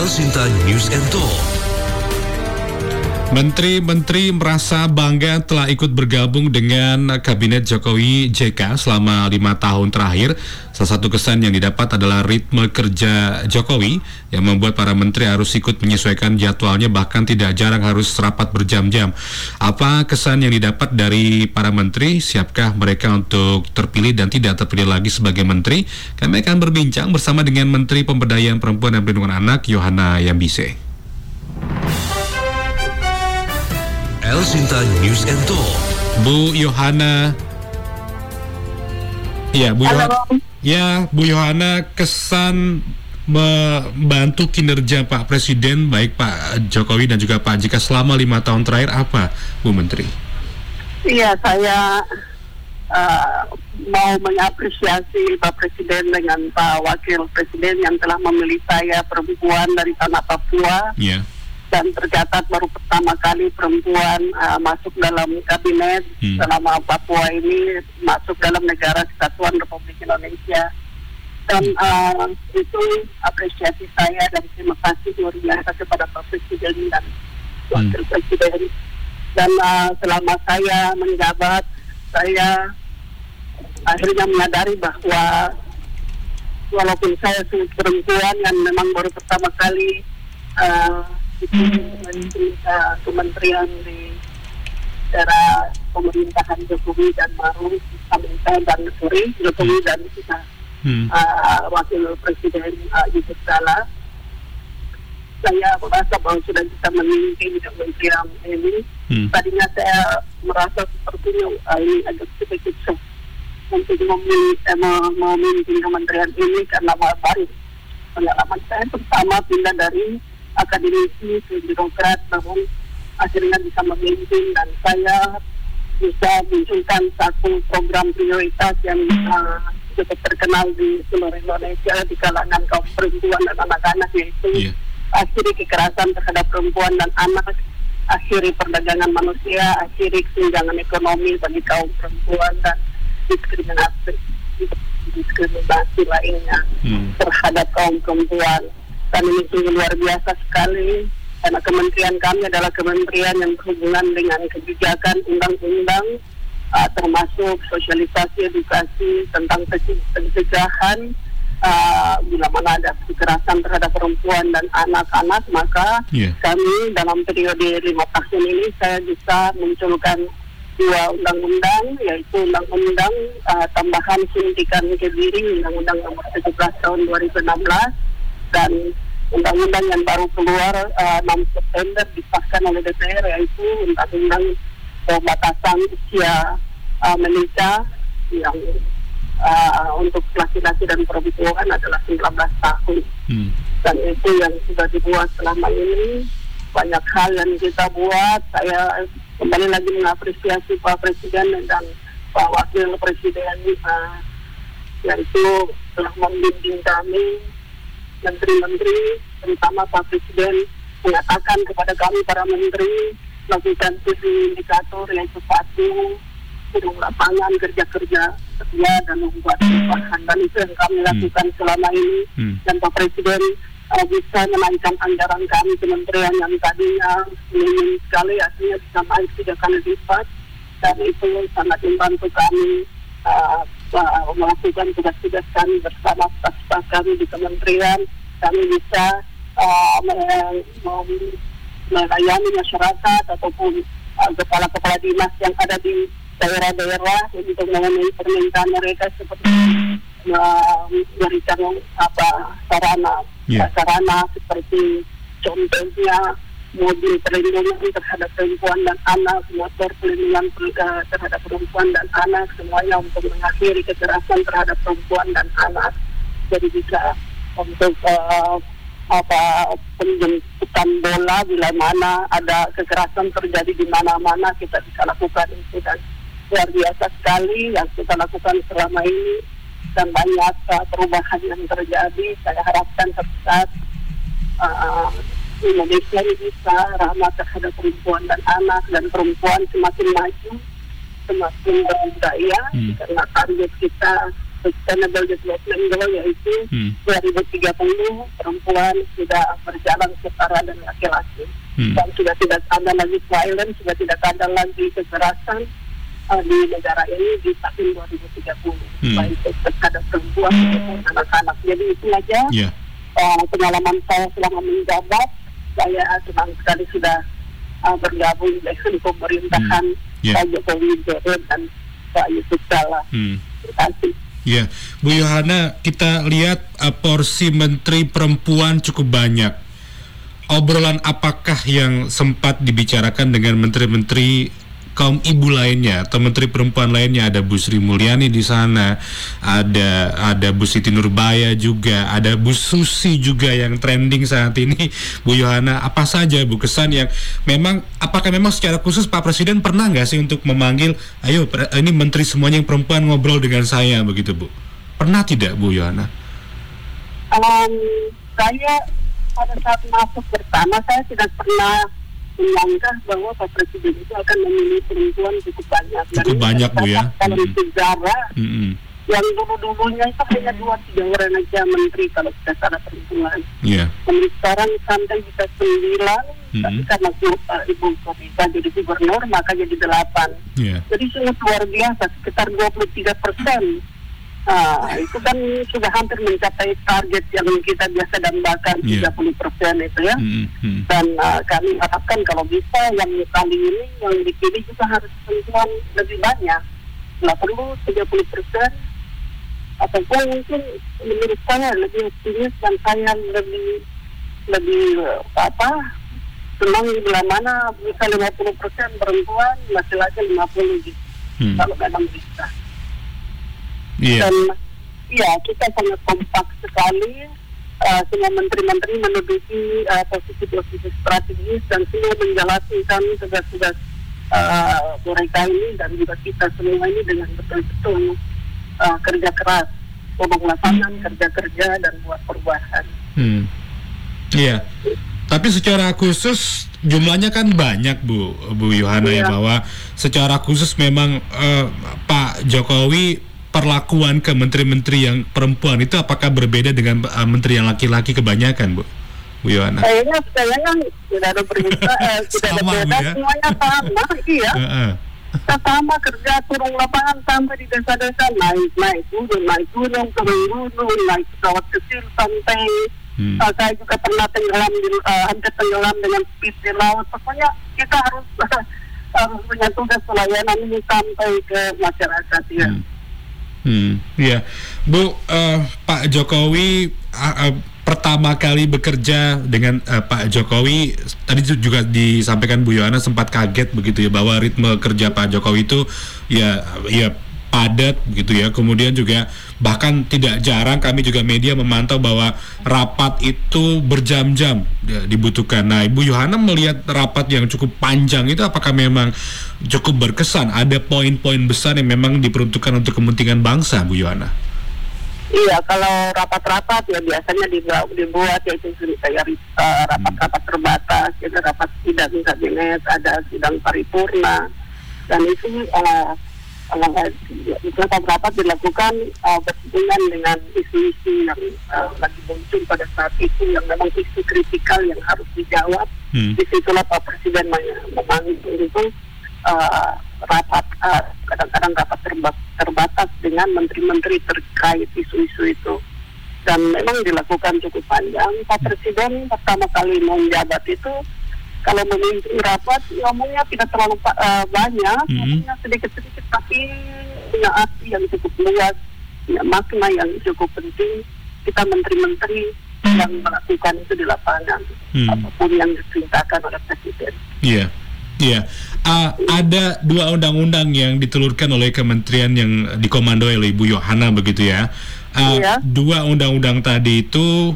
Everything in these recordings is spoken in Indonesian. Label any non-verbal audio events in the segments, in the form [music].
El Sinta News and Talk. Menteri-menteri merasa bangga telah ikut bergabung dengan Kabinet Jokowi JK selama lima tahun terakhir. Salah satu kesan yang didapat adalah ritme kerja Jokowi yang membuat para menteri harus ikut menyesuaikan jadwalnya bahkan tidak jarang harus rapat berjam-jam. Apa kesan yang didapat dari para menteri? Siapkah mereka untuk terpilih dan tidak terpilih lagi sebagai menteri? Kami akan berbincang bersama dengan Menteri Pemberdayaan Perempuan dan Perlindungan Anak Yohana Yambise. El Sinta News and Talk. Bu Yohana. Ya, Bu Yohana. Ya, Bu Yohana kesan membantu kinerja Pak Presiden baik Pak Jokowi dan juga Pak Jika selama lima tahun terakhir apa, Bu Menteri? Iya, saya uh, mau mengapresiasi Pak Presiden dengan Pak Wakil Presiden yang telah memilih saya perempuan dari tanah Papua. Iya dan tercatat baru pertama kali perempuan uh, masuk dalam kabinet hmm. selama Papua ini masuk dalam negara kesatuan Republik Indonesia dan uh, itu apresiasi saya dan terima kasih luar biasa kepada Pak Presiden dan Wakil hmm. Presiden dan uh, selama saya menjabat saya akhirnya menyadari bahwa walaupun saya perempuan yang memang baru pertama kali uh, itu menteri uh, kementerian di daerah pemerintahan Jokowi dan Maruf Amin dan sorry Jokowi hmm. dan kita hmm. uh, wakil presiden uh, Yusuf Kala saya merasa bahwa sudah bisa memimpin kementerian ini hmm. tadinya saya merasa sepertinya uh, ini agak sedikit susah untuk eh, memimpin kementerian ini karena baru pengalaman saya pertama pindah dari akademisi ke birokrat namun akhirnya bisa memimpin dan saya bisa munculkan satu program prioritas yang uh, cukup terkenal di seluruh Indonesia di kalangan kaum perempuan dan anak-anak yaitu yeah. akhiri kekerasan terhadap perempuan dan anak akhiri perdagangan manusia akhiri kesenjangan ekonomi bagi kaum perempuan dan diskriminasi diskriminasi lainnya hmm. terhadap kaum perempuan ini sungguh luar biasa sekali karena kementerian kami adalah kementerian yang berhubungan dengan kebijakan undang-undang uh, termasuk sosialisasi edukasi tentang pencegahan uh, bila mana ada kekerasan terhadap perempuan dan anak-anak maka yeah. kami dalam periode lima tahun ini saya bisa munculkan dua undang-undang yaitu undang-undang uh, tambahan suntikan kebiri undang-undang nomor 17 tahun 2016 dan undang-undang yang baru keluar uh, 6 September disahkan oleh DPR yaitu undang-undang pembatasan usia uh, menikah yang uh, untuk laki-laki dan perempuan adalah 19 tahun. Hmm. dan itu yang sudah dibuat selama ini. Banyak hal yang kita buat. Saya kembali lagi mengapresiasi Pak Presiden dan Pak Wakil Presiden uh, yaitu telah membimbing kami menteri-menteri, terutama Pak Presiden mengatakan kepada kami para menteri melakukan tujuh indikator yaitu satu turun lapangan kerja-kerja setia dan membuat perubahan dan itu yang kami hmm. lakukan hmm. selama ini hmm. dan Pak Presiden uh, bisa menaikkan anggaran kami kementerian yang tadinya minim sekali artinya bisa naik tiga kali lipat dan itu sangat membantu kami uh, melakukan tugas-tugas kami bersama staf-staf kami di kementerian kami bisa uh, melayani masyarakat ataupun uh, kepala-kepala dinas yang ada di daerah-daerah untuk memenuhi permintaan mereka seperti uh, memberikan apa sarana yeah. sarana seperti contohnya mobil perlindungan terhadap perempuan dan anak, motor perlindungan terhadap perempuan dan anak, semuanya untuk mengakhiri kekerasan terhadap perempuan dan anak. Jadi bisa untuk uh, apa penjemputan bola bila mana ada kekerasan terjadi di mana-mana kita bisa lakukan itu. Dan luar biasa sekali yang kita lakukan selama ini. Dan banyak uh, perubahan yang terjadi. Saya harapkan saat uh, Indonesia ini bisa ramah terhadap perempuan dan anak dan perempuan semakin maju, semakin berbudaya hmm. karena target kita Sustainable Development Goal yaitu Hmm. 2030 perempuan sudah berjalan setara dengan laki-laki Hmm. dan sudah tidak ada lagi violence, sudah tidak ada lagi kekerasan uh, di negara ini di tahun 2030 Hmm. baik terhadap perempuan maupun anak-anak. Jadi itu aja Ya. uh, pengalaman saya selama menjabat. Saya senang sekali sudah uh, bergabung dengan pemerintahan Hmm. Ya. Pak Jokowi Widodo dan Pak Yusuf Kala. Hmm. Terima kasih. Ya, Bu Yohana, kita lihat uh, porsi menteri perempuan cukup banyak. Obrolan apakah yang sempat dibicarakan dengan menteri-menteri kaum ibu lainnya atau menteri perempuan lainnya? Ada Bu Sri Mulyani di sana, ada ada Bu Siti Nurbaya juga, ada Bu Susi juga yang trending saat ini. Bu Yohana, apa saja Bu kesan yang memang apakah memang secara khusus Pak Presiden pernah nggak sih untuk memanggil, ayo ini menteri semuanya yang perempuan ngobrol dengan saya begitu Bu? Pernah tidak Bu Yohana? Um, saya pada saat masuk pertama saya tidak pernah menyangka bahwa Pak Presiden itu akan memilih perempuan cukup banyak. Dan Cukup ini banyak, Bu, ya. Kalau Mm-mm. sejarah Mm-mm. yang dulu-dulunya itu hanya dua tiga orang aja menteri kalau kita salah perempuan. Iya. Dan sekarang sampai bisa sembilan, Mm-mm. tapi karena uh, Ibu Kofifa jadi gubernur maka jadi delapan. Iya. Jadi sangat luar biasa, sekitar 23 persen. Ah, itu kan sudah hampir mencapai target yang kita biasa dambakan Iya. 30 persen itu ya. Mm. Dan ah, kami harapkan kalau bisa yang kali ini yang dipilih juga harus perempuan lebih banyak. Nggak perlu 30 persen. Ataupun mungkin menurut saya lebih optimis dan saya lebih lebih apa senang bila mana bisa 50 persen perempuan laki-laki 50 gitu Hmm. kalau memang bisa Iya. dan ya kita sangat kompak sekali uh, semua menteri-menteri menduduki uh, posisi-posisi strategis dan semua menjalankan tugas-tugas uh, mereka ini dan juga kita semua ini dengan betul-betul uh, kerja keras ngomong lapangan kerja-kerja dan buat perubahan Hmm. Iya. Tapi secara khusus jumlahnya kan banyak Bu Bu Yohana ya Iya. bahwa secara khusus memang eh, Pak Jokowi perlakuan ke menteri-menteri yang perempuan itu apakah berbeda dengan eh, menteri yang laki-laki kebanyakan Bu Bu Yohana? kayaknya kayaknya tidak ada berita eh, tidak ada Sama, beda Bu, ya? semuanya sama iya Heeh. kita sama kerja turun lapangan sampai di desa-desa naik naik gunung naik gunung turun gunung naik pesawat kecil sampai Hmm. uh, saya juga pernah tenggelam di uh, hampir tenggelam dengan speed di laut pokoknya kita harus harus [laughs] punya tugas pelayanan ini sampai ke masyarakat ya Hmm. Hmm, iya. Bu, eh, Pak Jokowi ah, eh, pertama kali bekerja dengan eh, Pak Jokowi tadi ju- juga disampaikan Bu Yohana sempat kaget begitu ya bahwa ritme kerja Pak Jokowi itu ya ya padat gitu ya. Kemudian juga bahkan tidak jarang kami juga media memantau bahwa rapat itu berjam-jam ya, dibutuhkan. Nah, Ibu Yohana melihat rapat yang cukup panjang itu apakah memang cukup berkesan? Ada poin-poin besar yang memang diperuntukkan untuk kepentingan bangsa, Bu Yohana? Iya, kalau rapat-rapat ya biasanya dibuat, dibuat yaitu kayak uh, rapat-rapat terbatas, ada rapat sidang kabinet, ada sidang paripurna, dan itu uh, uh, itu rapat-rapat dilakukan uh, berhubungan dengan isu-isu yang uh, lagi muncul pada saat itu yang memang isu kritikal yang harus dijawab. Hmm. Di situlah Pak Presiden memanggil itu uh, rapat uh, kadang-kadang rapat terba- terbatas dengan menteri-menteri terkait isu-isu itu dan memang dilakukan cukup panjang. Pak Presiden pertama kali menjabat itu kalau memimpin rapat ngomongnya tidak terlalu uh, banyak, Mhm. ngomongnya sedikit-sedikit tapi punya arti yang cukup luas, punya makna yang cukup penting. Kita menteri-menteri yang melakukan itu di lapangan, Hmm. apa pun yang diperintahkan oleh Presiden. Iya, iya. Ah, ada dua undang-undang yang ditelurkan oleh kementerian yang dikomandoi oleh Ibu Yohana begitu ya. Ah, Iya. Dua undang-undang tadi itu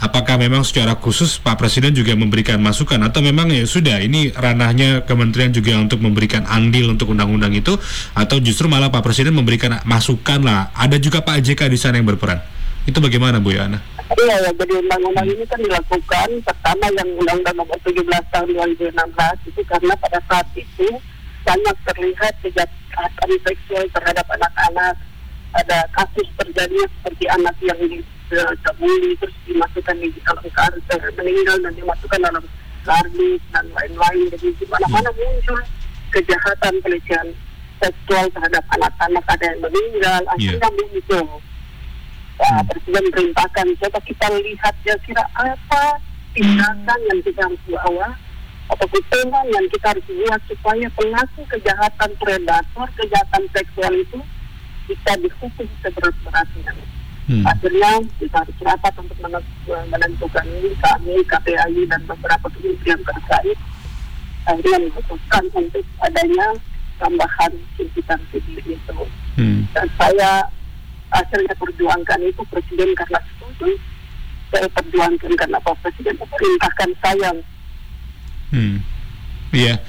apakah memang secara khusus Pak Presiden juga memberikan masukan atau memang ya sudah ini ranahnya kementerian juga untuk memberikan andil untuk undang-undang itu atau justru malah Pak Presiden memberikan masukan lah. Ada juga Pak JK di sana yang berperan. Itu bagaimana Bu Yohana? Iya, ya, jadi undang-undang ini kan dilakukan pertama yang undang-undang nomor 17 tahun 2016 itu karena pada saat itu banyak terlihat kejahatan seksual terhadap anak-anak ada kasus terjadi seperti anak yang dicabuli terus dimasukkan di dalam kardus meninggal dan dimasukkan dalam kardus dan lain-lain jadi di mana-mana muncul kejahatan pelecehan seksual terhadap anak-anak ada yang meninggal akhirnya yeah. muncul ya, hmm. presiden perintahkan coba kita lihat ya kira apa tindakan yang kita harus bawa atau hukuman yang kita harus buat supaya pelaku kejahatan predator, kejahatan seksual itu bisa dihukum seberat-beratnya. Hmm. Akhirnya kita harus rapat untuk menentukan ini kami, KPAI dan beberapa kementerian terkait akhirnya memutuskan untuk adanya tambahan tuntutan sendiri itu. Hmm. Dan saya akhirnya perjuangkan itu presiden karena setuju saya perjuangkan karena Pak Presiden memerintahkan saya Hmm. Iya.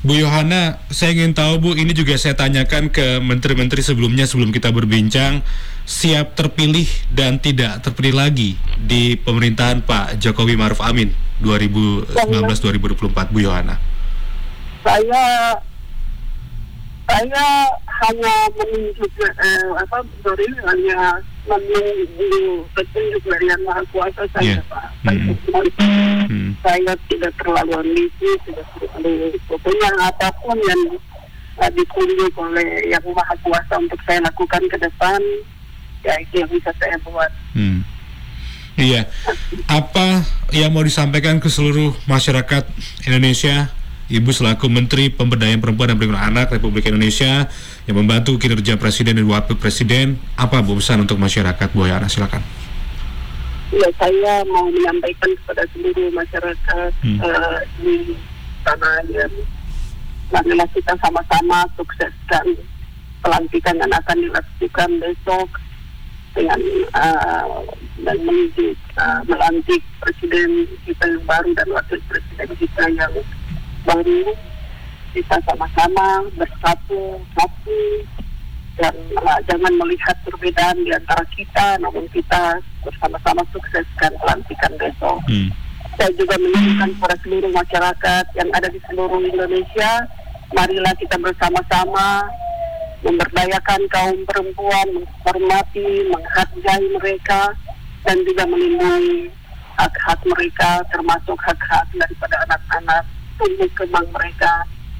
Bu Yohana, saya ingin tahu Bu, ini juga saya tanyakan ke menteri-menteri sebelumnya sebelum kita berbincang, siap terpilih dan tidak terpilih lagi di pemerintahan Pak Jokowi Maruf Amin 2019-2024, Bu Yohana. Saya saya hanya menunjuk eh, apa sorry hanya menunggu petunjuk dari yang maha kuasa saya yeah. pak mm -hmm. saya tidak terlalu ambisi tidak terlalu pokoknya apa pun yang uh, ditunjuk oleh yang maha kuasa untuk saya lakukan ke depan ya itu yang bisa saya buat mm. Iya, apa yang mau disampaikan ke seluruh masyarakat Indonesia Ibu selaku Menteri Pemberdayaan Perempuan dan Perlindungan Anak Republik Indonesia yang membantu kinerja Presiden dan Wakil Presiden, apa Bu pesan untuk masyarakat Bu Yana? Silakan. Ya, saya mau menyampaikan kepada seluruh masyarakat hmm. uh, di tanah air, marilah kita sama-sama sukseskan pelantikan yang akan dilakukan besok dengan uh, dan menuju uh, melantik presiden kita yang baru dan wakil presiden kita yang baru kita sama-sama bersatu satu dan uh, jangan melihat perbedaan di antara kita namun kita bersama-sama sukseskan pelantikan besok. Hmm. Saya juga menginginkan kepada seluruh masyarakat yang ada di seluruh Indonesia, marilah kita bersama-sama memberdayakan kaum perempuan, menghormati, menghargai mereka, dan juga melindungi hak-hak mereka, termasuk hak-hak daripada anak-anak tumbuh kembang mereka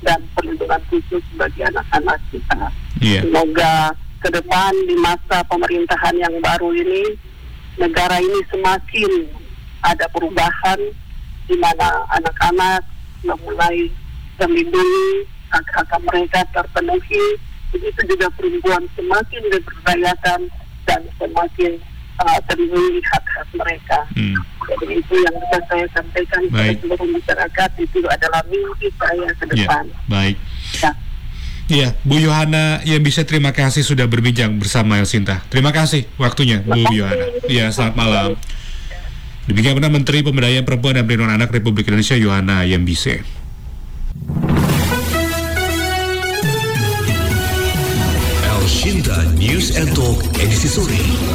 dan perlindungan khusus bagi anak-anak kita. Yeah. Semoga ke depan di masa pemerintahan yang baru ini negara ini semakin ada perubahan di mana anak-anak mulai terlindungi hak-hak mereka terpenuhi begitu juga perempuan semakin diberdayakan dan semakin uh, terlindungi hak-hak mereka. Hmm. Jadi itu yang bisa saya sampaikan kepada seluruh masyarakat itu adalah mimpi saya ke ya, depan. Ya, baik. Ya. Iya, Bu Yohana yang bisa terima kasih sudah berbincang bersama Elsinta. Terima kasih waktunya, Bu Yohana. Iya, selamat malam. Demikian benar Menteri Pemberdayaan Perempuan dan Perlindungan Anak Republik Indonesia Yohana Yembise. Elshinta News and Talk edisi sore.